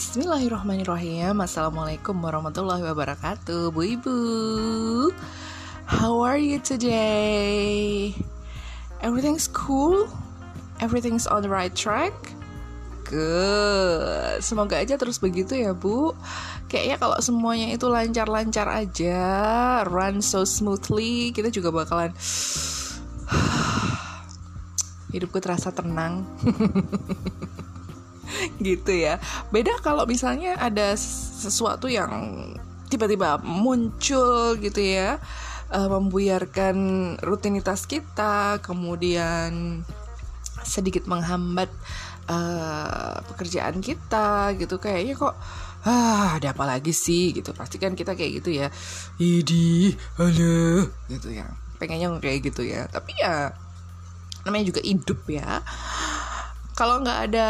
Bismillahirrahmanirrahim Assalamualaikum warahmatullahi wabarakatuh Bu Ibu How are you today? Everything's cool? Everything's on the right track? Good Semoga aja terus begitu ya Bu Kayaknya kalau semuanya itu lancar-lancar aja Run so smoothly Kita juga bakalan Hidupku terasa tenang gitu ya. Beda kalau misalnya ada sesuatu yang tiba-tiba muncul gitu ya uh, membuyarkan rutinitas kita kemudian sedikit menghambat uh, pekerjaan kita gitu. Kayaknya kok ah ada apa lagi sih? gitu. Pasti kan kita kayak gitu ya. Idi halo gitu ya. Pengennya kayak gitu ya. Tapi ya namanya juga hidup ya kalau nggak ada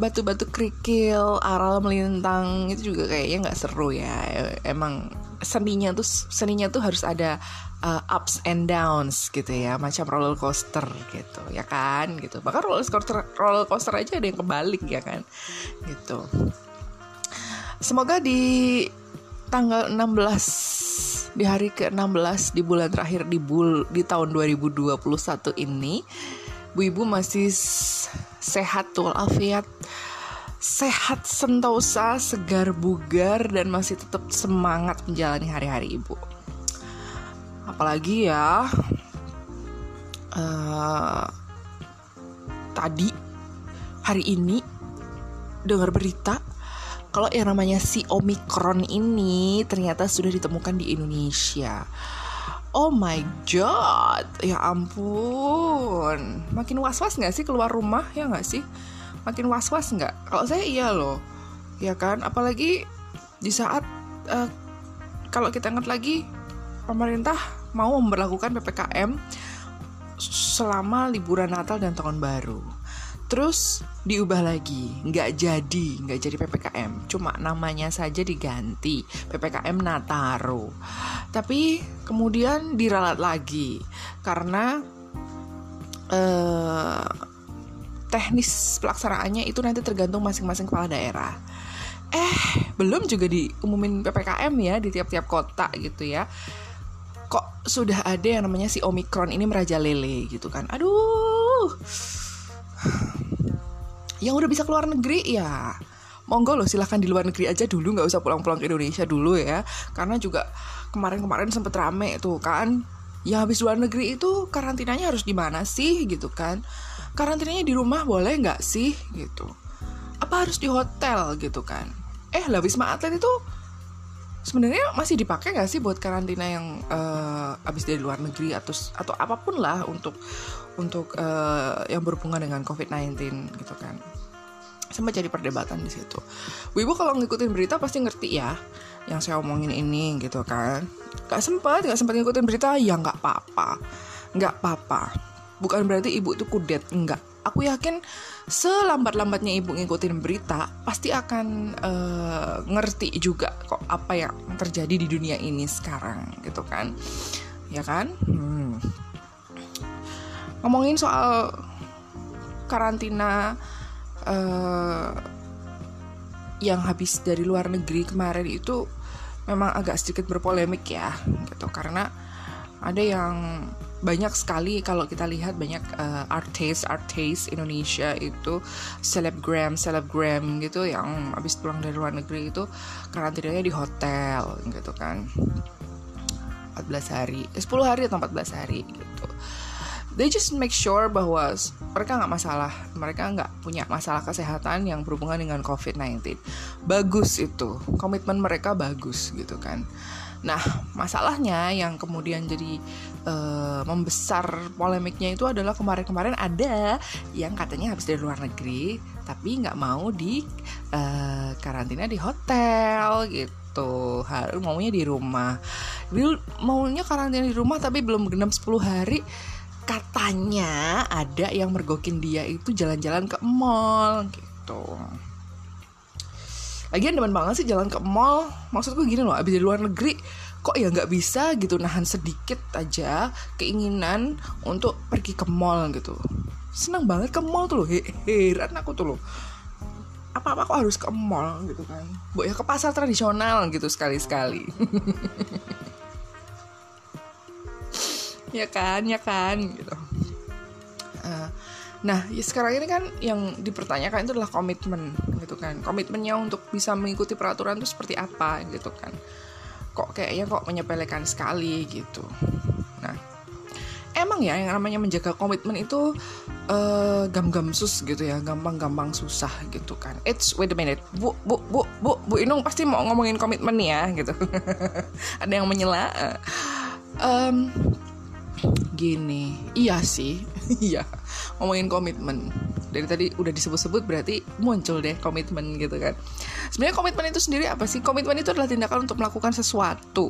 batu-batu kerikil aral melintang itu juga kayaknya nggak seru ya. Emang seninya tuh seninya tuh harus ada uh, ups and downs gitu ya macam roller coaster gitu ya kan gitu. Bahkan roller coaster roller coaster aja ada yang kebalik ya kan gitu. Semoga di tanggal 16 di hari ke-16 di bulan terakhir di bul di tahun 2021 ini Bu Ibu masih sehat tuh afiat sehat sentosa segar bugar dan masih tetap semangat menjalani hari-hari ibu apalagi ya uh, tadi hari ini dengar berita kalau yang namanya si Omikron ini ternyata sudah ditemukan di Indonesia. Oh my god, ya ampun. Makin was-was nggak sih keluar rumah ya nggak sih? Makin was-was nggak? Kalau saya iya loh, ya kan. Apalagi di saat uh, kalau kita ingat lagi pemerintah mau memperlakukan ppkm selama liburan Natal dan Tahun Baru terus diubah lagi. Nggak jadi nggak jadi ppkm cuma namanya saja diganti ppkm Nataro tapi kemudian diralat lagi karena eh, teknis pelaksanaannya itu nanti tergantung masing-masing kepala daerah. Eh belum juga diumumin ppkm ya di tiap-tiap kota gitu ya. Kok sudah ada yang namanya si omikron ini merajalele gitu kan. Aduh yang udah bisa keluar negeri ya. Monggo loh silahkan di luar negeri aja dulu nggak usah pulang-pulang ke Indonesia dulu ya. Karena juga kemarin-kemarin sempet rame tuh kan. Ya habis luar negeri itu karantinanya harus di mana sih gitu kan? Karantinanya di rumah boleh nggak sih gitu? Apa harus di hotel gitu kan? Eh lah wisma atlet itu sebenarnya masih dipakai nggak sih buat karantina yang uh, habis dari luar negeri atau atau apa pun lah untuk untuk uh, yang berhubungan dengan COVID-19 gitu kan sempat jadi perdebatan di situ. Bu Ibu kalau ngikutin berita pasti ngerti ya yang saya omongin ini gitu kan. Gak sempat, gak sempat ngikutin berita ya nggak apa-apa, nggak apa-apa. Bukan berarti ibu itu kudet, enggak. Aku yakin selambat-lambatnya ibu ngikutin berita pasti akan uh, ngerti juga kok apa yang terjadi di dunia ini sekarang gitu kan, ya kan? Hmm. Ngomongin soal karantina uh, yang habis dari luar negeri kemarin itu memang agak sedikit berpolemik ya gitu. Karena ada yang banyak sekali kalau kita lihat banyak uh, artis artis Indonesia itu selebgram selebgram gitu yang habis pulang dari luar negeri itu karantinanya di hotel gitu kan 14 hari 10 eh, hari atau 14 hari gitu they just make sure bahwa mereka nggak masalah, mereka nggak punya masalah kesehatan yang berhubungan dengan COVID-19. Bagus itu, komitmen mereka bagus gitu kan. Nah, masalahnya yang kemudian jadi uh, membesar polemiknya itu adalah kemarin-kemarin ada yang katanya habis dari luar negeri, tapi nggak mau di uh, karantina di hotel gitu. Harus maunya di rumah. Maunya karantina di rumah tapi belum genap 10 hari katanya ada yang mergokin dia itu jalan-jalan ke mall gitu Lagian demen banget sih jalan ke mall. Maksudku gini loh, abis dari luar negeri Kok ya nggak bisa gitu nahan sedikit aja Keinginan untuk pergi ke mall gitu. Senang banget ke mall tuh loh Heran aku tuh loh. Apa-apa kok harus ke mall gitu kan? Bu ya ke pasar tradisional gitu sekali-sekali. Ya kan ya kan gitu. Uh, nah ya sekarang ini kan yang dipertanyakan itu adalah komitmen gitu kan. Komitmennya untuk bisa mengikuti peraturan itu seperti apa gitu kan. Kok kayaknya kok menyepelekan sekali gitu. Nah emang ya yang namanya menjaga komitmen itu uh, gam-gam sus gitu ya gampang-gampang susah gitu kan. It's wait a minute. Bu bu bu bu bu Inung pasti mau ngomongin komitmen ya gitu. Ada yang menyela? Um, gini. Iya sih. Iya. Ngomongin komitmen dari tadi udah disebut-sebut berarti muncul deh komitmen gitu kan. Sebenarnya komitmen itu sendiri apa sih? Komitmen itu adalah tindakan untuk melakukan sesuatu.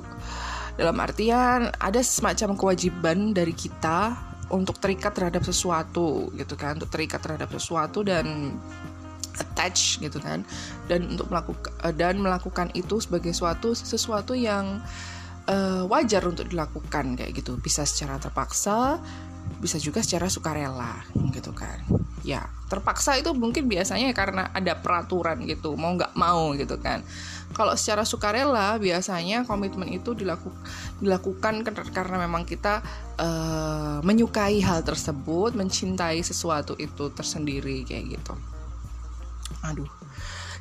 Dalam artian ada semacam kewajiban dari kita untuk terikat terhadap sesuatu gitu kan untuk terikat terhadap sesuatu dan attach gitu kan. Dan untuk melakukan dan melakukan itu sebagai suatu sesuatu yang uh, wajar untuk dilakukan kayak gitu. Bisa secara terpaksa bisa juga secara sukarela gitu kan ya terpaksa itu mungkin biasanya karena ada peraturan gitu mau nggak mau gitu kan. Kalau secara sukarela biasanya komitmen itu dilaku, dilakukan karena memang kita uh, menyukai hal tersebut mencintai sesuatu itu tersendiri kayak gitu. Aduh.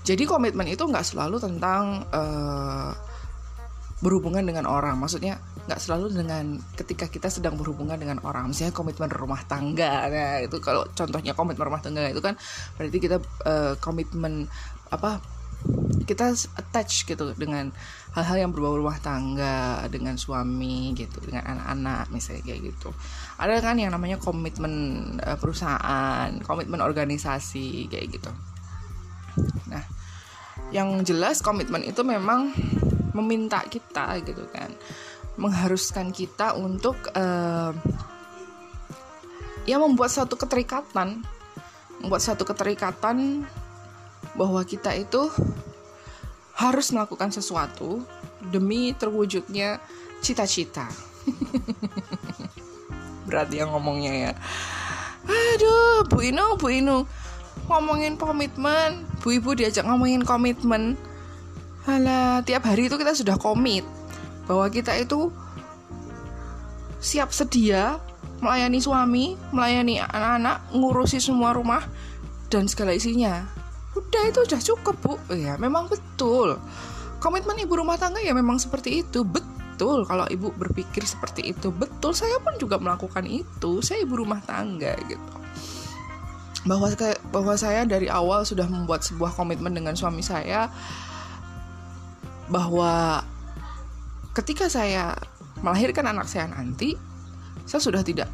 Jadi komitmen itu nggak selalu tentang uh, berhubungan dengan orang. Maksudnya nggak selalu dengan ketika kita sedang berhubungan dengan orang. Misalnya komitmen rumah tangga. Nah itu kalau contohnya komitmen rumah tangga itu kan berarti kita uh, komitmen apa kita attach gitu dengan hal-hal yang berbau rumah tangga dengan suami gitu dengan anak-anak misalnya kayak gitu. Ada kan yang namanya komitmen uh, perusahaan komitmen organisasi kayak gitu. Nah yang jelas komitmen itu memang meminta kita gitu kan. Mengharuskan kita untuk uh, ya membuat satu keterikatan. Membuat satu keterikatan bahwa kita itu harus melakukan sesuatu demi terwujudnya cita-cita. Berat ya ngomongnya ya. Aduh Bu Inu Bu Inu. Ngomongin komitmen. Bu Ibu diajak ngomongin komitmen Alah, tiap hari itu kita sudah komit bahwa kita itu siap sedia melayani suami, melayani anak-anak, ngurusi semua rumah dan segala isinya. Udah itu udah cukup, Bu. Ya, memang betul. Komitmen ibu rumah tangga ya memang seperti itu. Betul kalau ibu berpikir seperti itu. Betul, saya pun juga melakukan itu. Saya ibu rumah tangga gitu. Bahwa bahwa saya dari awal sudah membuat sebuah komitmen dengan suami saya bahwa ketika saya melahirkan anak saya nanti, saya sudah tidak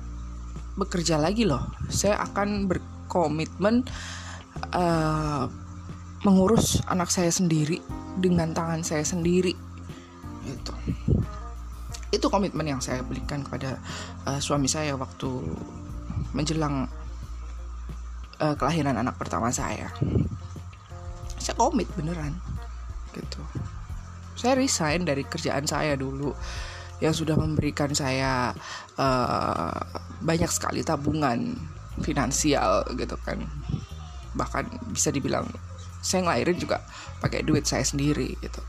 bekerja lagi loh. Saya akan berkomitmen uh, mengurus anak saya sendiri dengan tangan saya sendiri. Itu, itu komitmen yang saya berikan kepada uh, suami saya waktu menjelang uh, kelahiran anak pertama saya. Saya komit beneran, gitu saya resign dari kerjaan saya dulu yang sudah memberikan saya uh, banyak sekali tabungan finansial gitu kan. Bahkan bisa dibilang saya ngelahirin juga pakai duit saya sendiri gitu.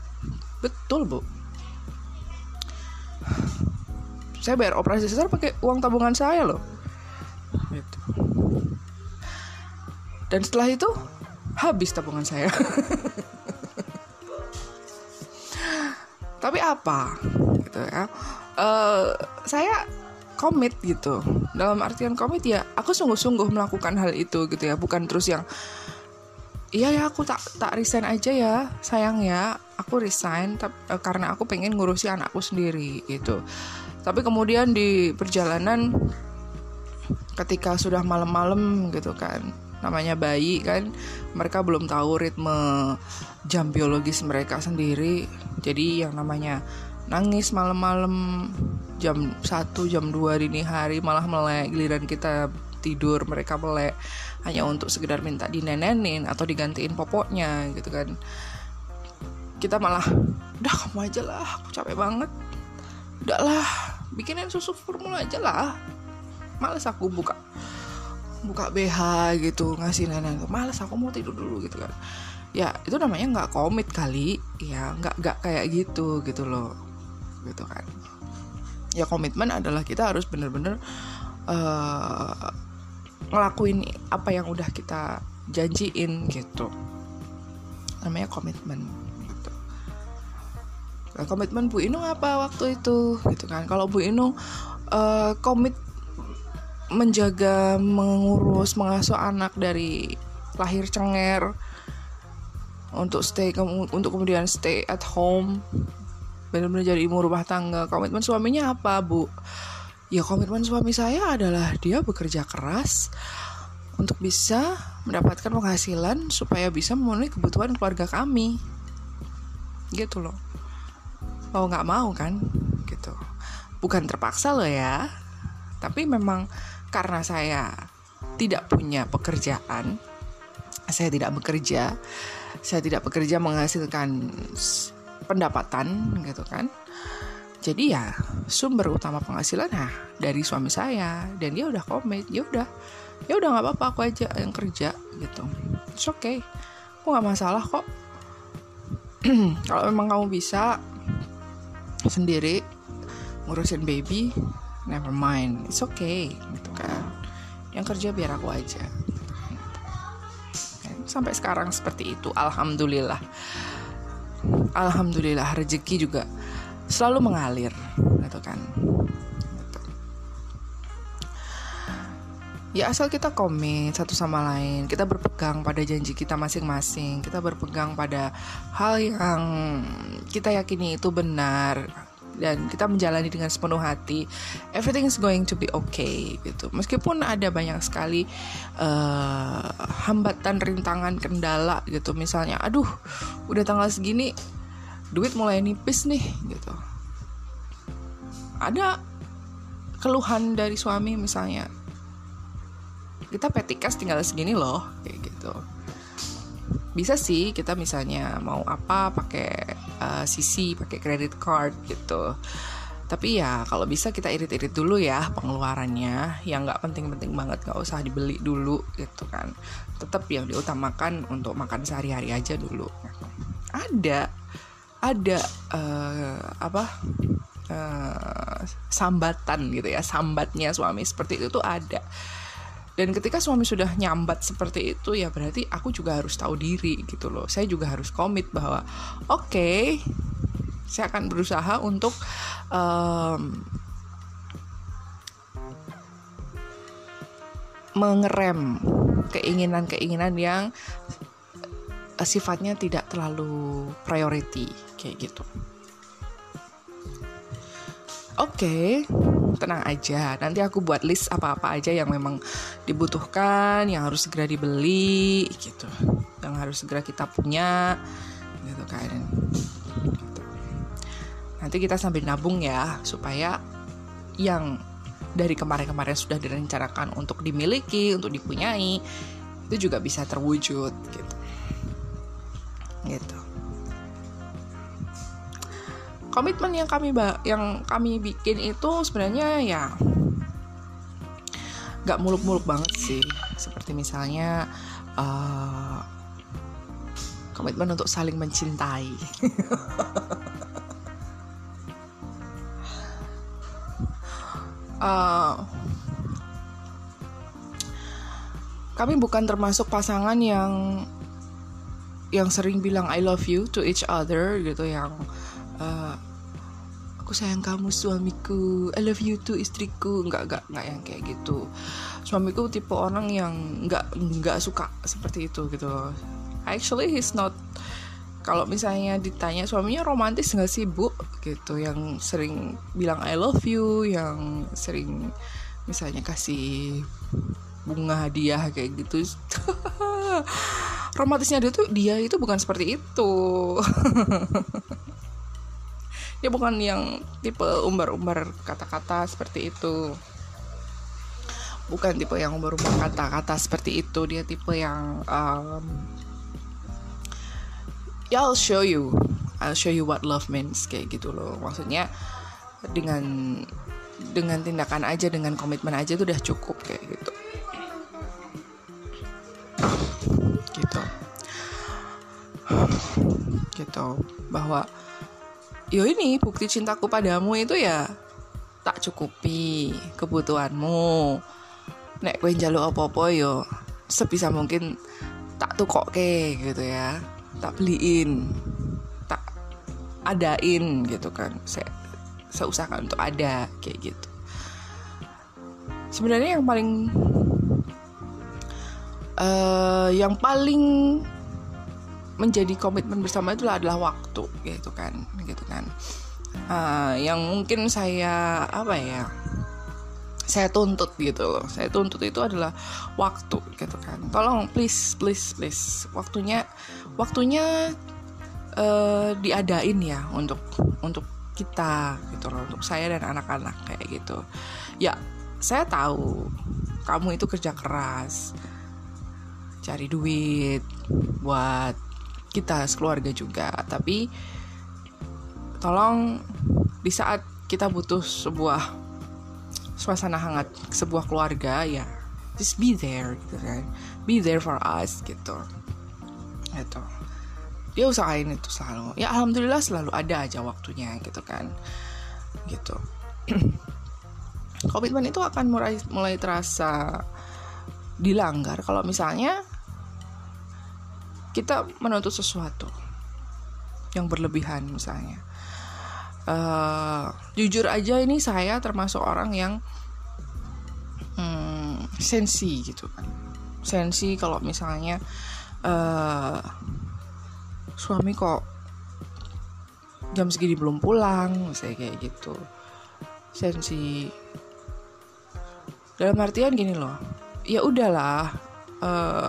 Betul bu. Saya bayar operasi sesar pakai uang tabungan saya loh. Gitu. Dan setelah itu habis tabungan saya tapi apa? Gitu ya. Uh, saya komit gitu. Dalam artian komit ya aku sungguh-sungguh melakukan hal itu gitu ya. Bukan terus yang iya ya aku tak tak resign aja ya sayang ya aku resign tapi, uh, eh, karena aku pengen ngurusi anakku sendiri gitu. Tapi kemudian di perjalanan ketika sudah malam-malam gitu kan namanya bayi kan mereka belum tahu ritme jam biologis mereka sendiri jadi yang namanya nangis malam-malam jam 1 jam 2 dini hari malah melek giliran kita tidur mereka melek hanya untuk sekedar minta dinenenin atau digantiin popoknya gitu kan. Kita malah udah kamu aja lah aku capek banget. Udah lah bikinin susu formula aja lah. Males aku buka buka BH gitu ngasih nenek males aku mau tidur dulu gitu kan ya itu namanya nggak komit kali. Ya nggak nggak kayak gitu gitu loh. Gitu kan. Ya komitmen adalah kita harus bener-bener uh, ngelakuin apa yang udah kita janjiin gitu. Namanya komitmen gitu. Nah, komitmen Bu Inung apa waktu itu? Gitu kan. Kalau Bu Inung uh, komit menjaga mengurus mengasuh anak dari lahir cenger untuk stay untuk kemudian stay at home. Benar-benar jadi ibu rumah tangga. Komitmen suaminya apa bu? Ya komitmen suami saya adalah dia bekerja keras untuk bisa mendapatkan penghasilan supaya bisa memenuhi kebutuhan keluarga kami. Gitu loh. Mau nggak mau kan? Gitu. Bukan terpaksa loh ya. Tapi memang karena saya tidak punya pekerjaan saya tidak bekerja saya tidak bekerja menghasilkan pendapatan gitu kan. Jadi ya sumber utama penghasilan nah dari suami saya. Dan dia udah komit ya udah. Ya udah nggak apa-apa aku aja yang kerja gitu. It's okay. Aku nggak masalah kok. Kalau memang kamu bisa sendiri ngurusin baby never mind. It's okay gitu kan. Yang kerja biar aku aja sampai sekarang seperti itu. Alhamdulillah. Alhamdulillah rezeki juga selalu mengalir gitu kan. Ya asal kita komit satu sama lain. Kita berpegang pada janji kita masing-masing. Kita berpegang pada hal yang kita yakini itu benar dan kita menjalani dengan sepenuh hati everything is going to be okay gitu. Meskipun ada banyak sekali uh, hambatan rintangan kendala gitu. Misalnya aduh udah tanggal segini duit mulai nipis nih gitu. Ada keluhan dari suami misalnya kita petikas tinggal segini loh kayak gitu bisa sih kita misalnya mau apa pakai uh, sisi pakai credit card gitu. Tapi ya kalau bisa kita irit-irit dulu ya pengeluarannya. Yang nggak penting-penting banget nggak usah dibeli dulu gitu kan. Tetap yang diutamakan untuk makan sehari-hari aja dulu. Ada ada uh, apa uh, sambatan gitu ya sambatnya suami seperti itu tuh ada dan ketika suami sudah nyambat seperti itu ya berarti aku juga harus tahu diri gitu loh. Saya juga harus komit bahwa oke okay, saya akan berusaha untuk um, mengerem keinginan-keinginan yang sifatnya tidak terlalu priority kayak gitu. Oke. okay, tenang aja. Nanti aku buat list apa-apa aja yang memang dibutuhkan yang harus segera dibeli gitu. Yang harus segera kita punya gitu kan. Gitu. nanti kita sambil nabung ya supaya yang dari kemarin-kemarin sudah direncanakan untuk dimiliki untuk dipunyai itu juga bisa terwujud gitu. Gitu komitmen yang kami yang kami bikin itu sebenarnya ya nggak muluk-muluk banget sih. Seperti misalnya uh, komitmen untuk saling mencintai. Uh, kami bukan termasuk pasangan yang yang sering bilang I love you to each other gitu yang uh, aku sayang kamu suamiku. I love you too istriku. Nggak nggak nggak yang kayak gitu. Suamiku tipe orang yang nggak nggak suka seperti itu gitu. Actually he's not. Kalau misalnya ditanya suaminya romantis nggak sih bu? Gitu yang sering bilang I love you yang sering misalnya kasih bunga hadiah kayak gitu. Romantisnya dia tuh dia itu bukan seperti itu dia bukan yang tipe umbar-umbar kata-kata seperti itu. Bukan tipe yang umbar-umbar kata-kata seperti itu. Dia tipe yang um, ya I'll show you. I'll show you what love means kayak gitu loh. Maksudnya dengan dengan tindakan aja dengan komitmen aja itu udah cukup kayak gitu. Gitu. Gitu. Bahwa yo ini bukti cintaku padamu itu ya tak cukupi kebutuhanmu. Nek kue jaluk apa-apa yo sebisa mungkin tak tukok ke gitu ya. Tak beliin tak adain gitu kan. Saya saya usahakan untuk ada kayak gitu. Sebenarnya yang paling uh, yang paling menjadi komitmen bersama itu adalah waktu gitu kan gitu kan. Uh, yang mungkin saya apa ya saya tuntut gitu loh. Saya tuntut itu adalah waktu gitu kan. Tolong please please please. Waktunya waktunya uh, diadain ya untuk untuk kita gitu loh. Untuk saya dan anak-anak kayak gitu. Ya saya tahu kamu itu kerja keras cari duit buat kita sekeluarga juga. Tapi tolong di saat kita butuh sebuah suasana hangat sebuah keluarga ya just be there gitu kan. Be there for us gitu. Gitu. Dia usahain itu selalu. Ya alhamdulillah selalu ada aja waktunya gitu kan. Gitu. Komitmen itu akan mulai mulai terasa dilanggar. Kalau misalnya kita menuntut sesuatu yang berlebihan misalnya. Uh, jujur aja ini saya termasuk orang yang hmm, sensi gitu kan. Sensi kalau misalnya uh, suami kok jam segini belum pulang saya kayak gitu. Sensi. Dalam artian gini loh ya udahlah uh,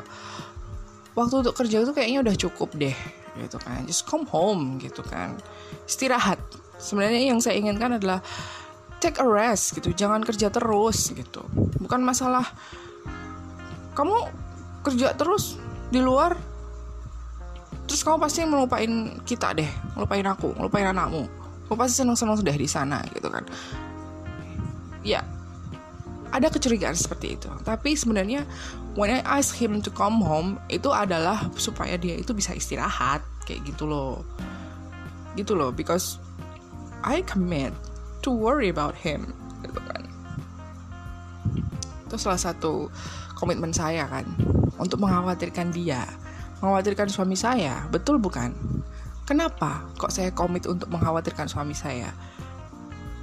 waktu untuk kerja itu kayaknya udah cukup deh gitu kan. Just come home gitu kan. Istirahat. Sebenarnya yang saya inginkan adalah take a rest gitu. Jangan kerja terus gitu. Bukan masalah kamu kerja terus di luar terus kamu pasti melupain kita deh melupain aku melupain anakmu. Kamu pasti seneng-seneng sudah di sana gitu kan. Ya ada kecurigaan seperti itu. Tapi sebenarnya when I ask him to come home itu adalah supaya dia itu bisa istirahat kayak gitu loh. Gitu loh because I commit to worry about him gitu kan. Itu salah satu komitmen saya kan untuk mengkhawatirkan dia mengkhawatirkan suami saya. Betul bukan? Kenapa kok saya komit untuk mengkhawatirkan suami saya?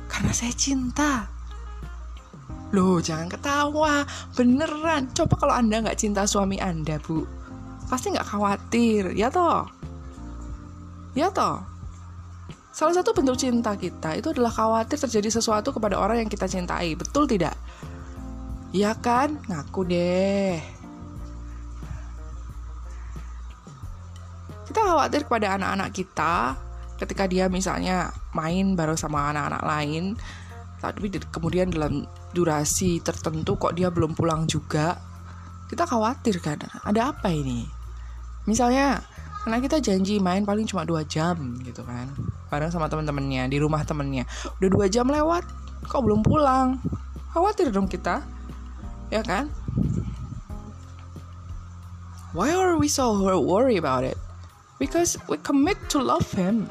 Karena saya cinta Loh, jangan ketawa. Beneran. Coba kalau Anda nggak cinta suami Anda, Bu. Pasti nggak khawatir, ya toh? Ya toh? Salah satu bentuk cinta kita itu adalah khawatir terjadi sesuatu kepada orang yang kita cintai. Betul tidak? Ya kan? Ngaku deh. Kita khawatir kepada anak-anak kita ketika dia misalnya main bareng sama anak-anak lain tapi kemudian dalam durasi tertentu kok dia belum pulang juga. Kita khawatir kan ada apa ini? Misalnya karena kita janji main paling cuma dua jam gitu kan bareng sama teman-temannya di rumah temennya. Udah dua jam lewat kok belum pulang? Khawatir dong kita ya kan? Why are we so worried about it? Because we commit to love him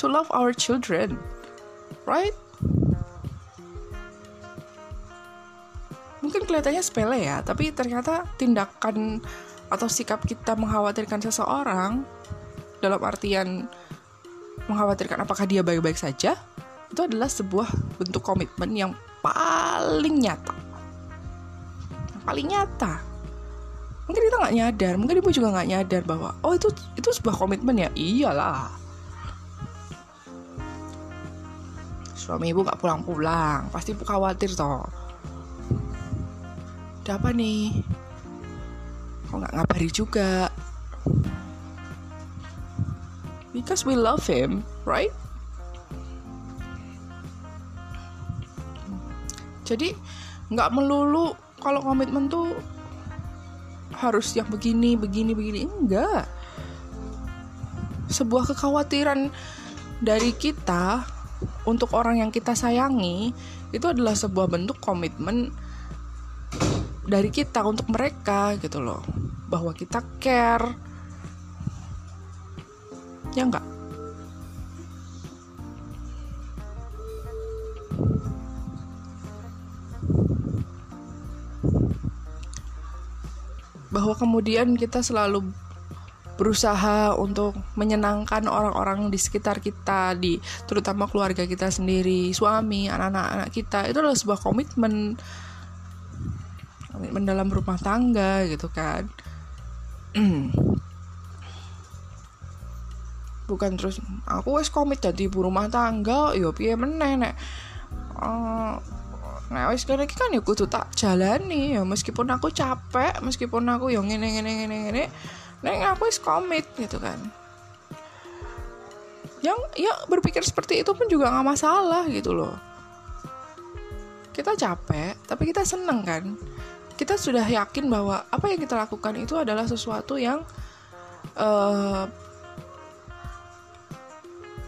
to love our children right mungkin kelihatannya sepele ya tapi ternyata tindakan atau sikap kita mengkhawatirkan seseorang dalam artian mengkhawatirkan apakah dia baik-baik saja itu adalah sebuah bentuk komitmen yang paling nyata. Yang paling nyata. Mungkin kita nggak nyadar mungkin ibu juga nggak nyadar bahwa oh itu itu sebuah komitmen ya? Iyalah. Suami ibu nggak pulang-pulang pasti ibu khawatir toh apa nih? Kok nggak ngabari juga? Because we love him right? Jadi nggak melulu kalau komitmen tuh harus yang begini begini begini. Enggak. Sebuah kekhawatiran dari kita untuk orang yang kita sayangi itu adalah sebuah bentuk komitmen dari kita untuk mereka gitu loh. Bahwa kita care. Ya enggak bahwa kemudian kita selalu berusaha untuk menyenangkan orang-orang di sekitar kita, di terutama keluarga kita sendiri, suami, anak-anak kita. Itu adalah sebuah komitmen komitmen dalam rumah tangga gitu kan bukan terus aku wes komit jadi ibu rumah tangga yo piye meneh nek uh, Nah, wis kene kan ya kudu tak jalani ya meskipun aku capek, meskipun aku yang ngene ngene ngene ngene, neng aku wis komit gitu kan. Yang ya berpikir seperti itu pun juga nggak masalah gitu loh. Kita capek, tapi kita seneng kan. Kita sudah yakin bahwa apa yang kita lakukan itu adalah sesuatu yang uh,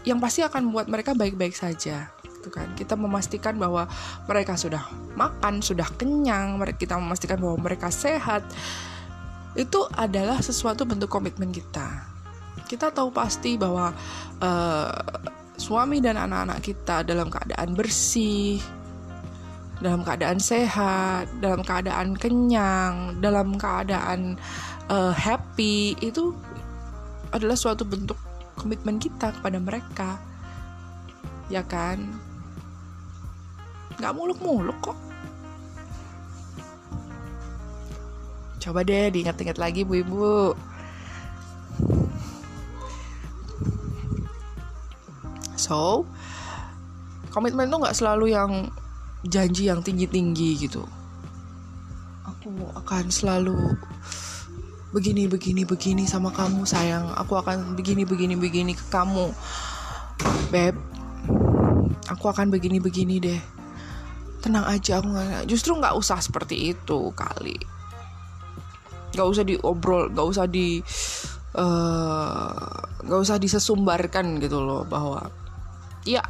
yang pasti akan membuat mereka baik-baik saja gitu kan. Kita memastikan bahwa mereka sudah makan sudah kenyang kita memastikan bahwa mereka sehat itu adalah sesuatu bentuk komitmen kita. Kita tahu pasti bahwa uh, suami dan anak-anak kita dalam keadaan bersih dalam keadaan sehat dalam keadaan kenyang dalam keadaan uh, happy itu adalah suatu bentuk komitmen kita kepada mereka. Ya kan? Nggak muluk-muluk kok. Coba deh diingat-ingat lagi bu ibu. So komitmen tuh nggak selalu yang janji yang tinggi-tinggi gitu. Aku akan selalu begini begini begini sama kamu sayang. Aku akan begini begini begini ke kamu. Beb aku akan begini begini deh. Tenang aja aku nggak justru nggak usah seperti itu kali. Nggak usah diobrol nggak usah di eh, nggak uh, usah disesumbarkan gitu loh bahwa ya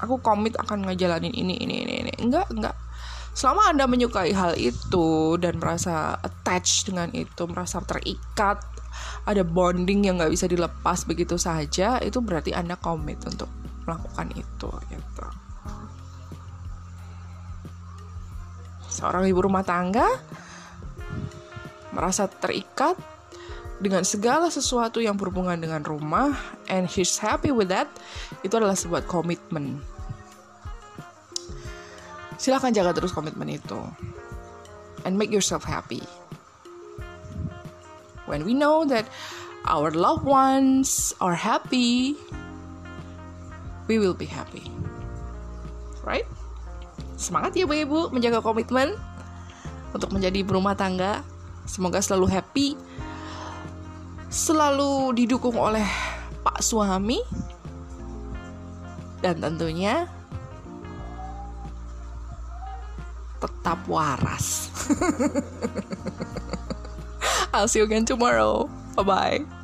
aku komit akan ngejalanin ini ini ini ini. Enggak enggak. Selama anda menyukai hal itu dan merasa attached dengan itu merasa terikat ada bonding yang nggak bisa dilepas begitu saja itu berarti anda komit untuk melakukan itu gitu. Seorang ibu rumah tangga merasa terikat dengan segala sesuatu yang berhubungan dengan rumah and he's happy with that itu adalah sebuah komitmen. Silahkan jaga terus komitmen itu. And make yourself happy. When we know that our loved ones are happy we will be happy. Right? Semangat ya Bu Ibu menjaga komitmen untuk menjadi berumah tangga. Semoga selalu happy, selalu didukung oleh Pak suami, dan tentunya tetap waras. I'll see you again tomorrow. Bye bye.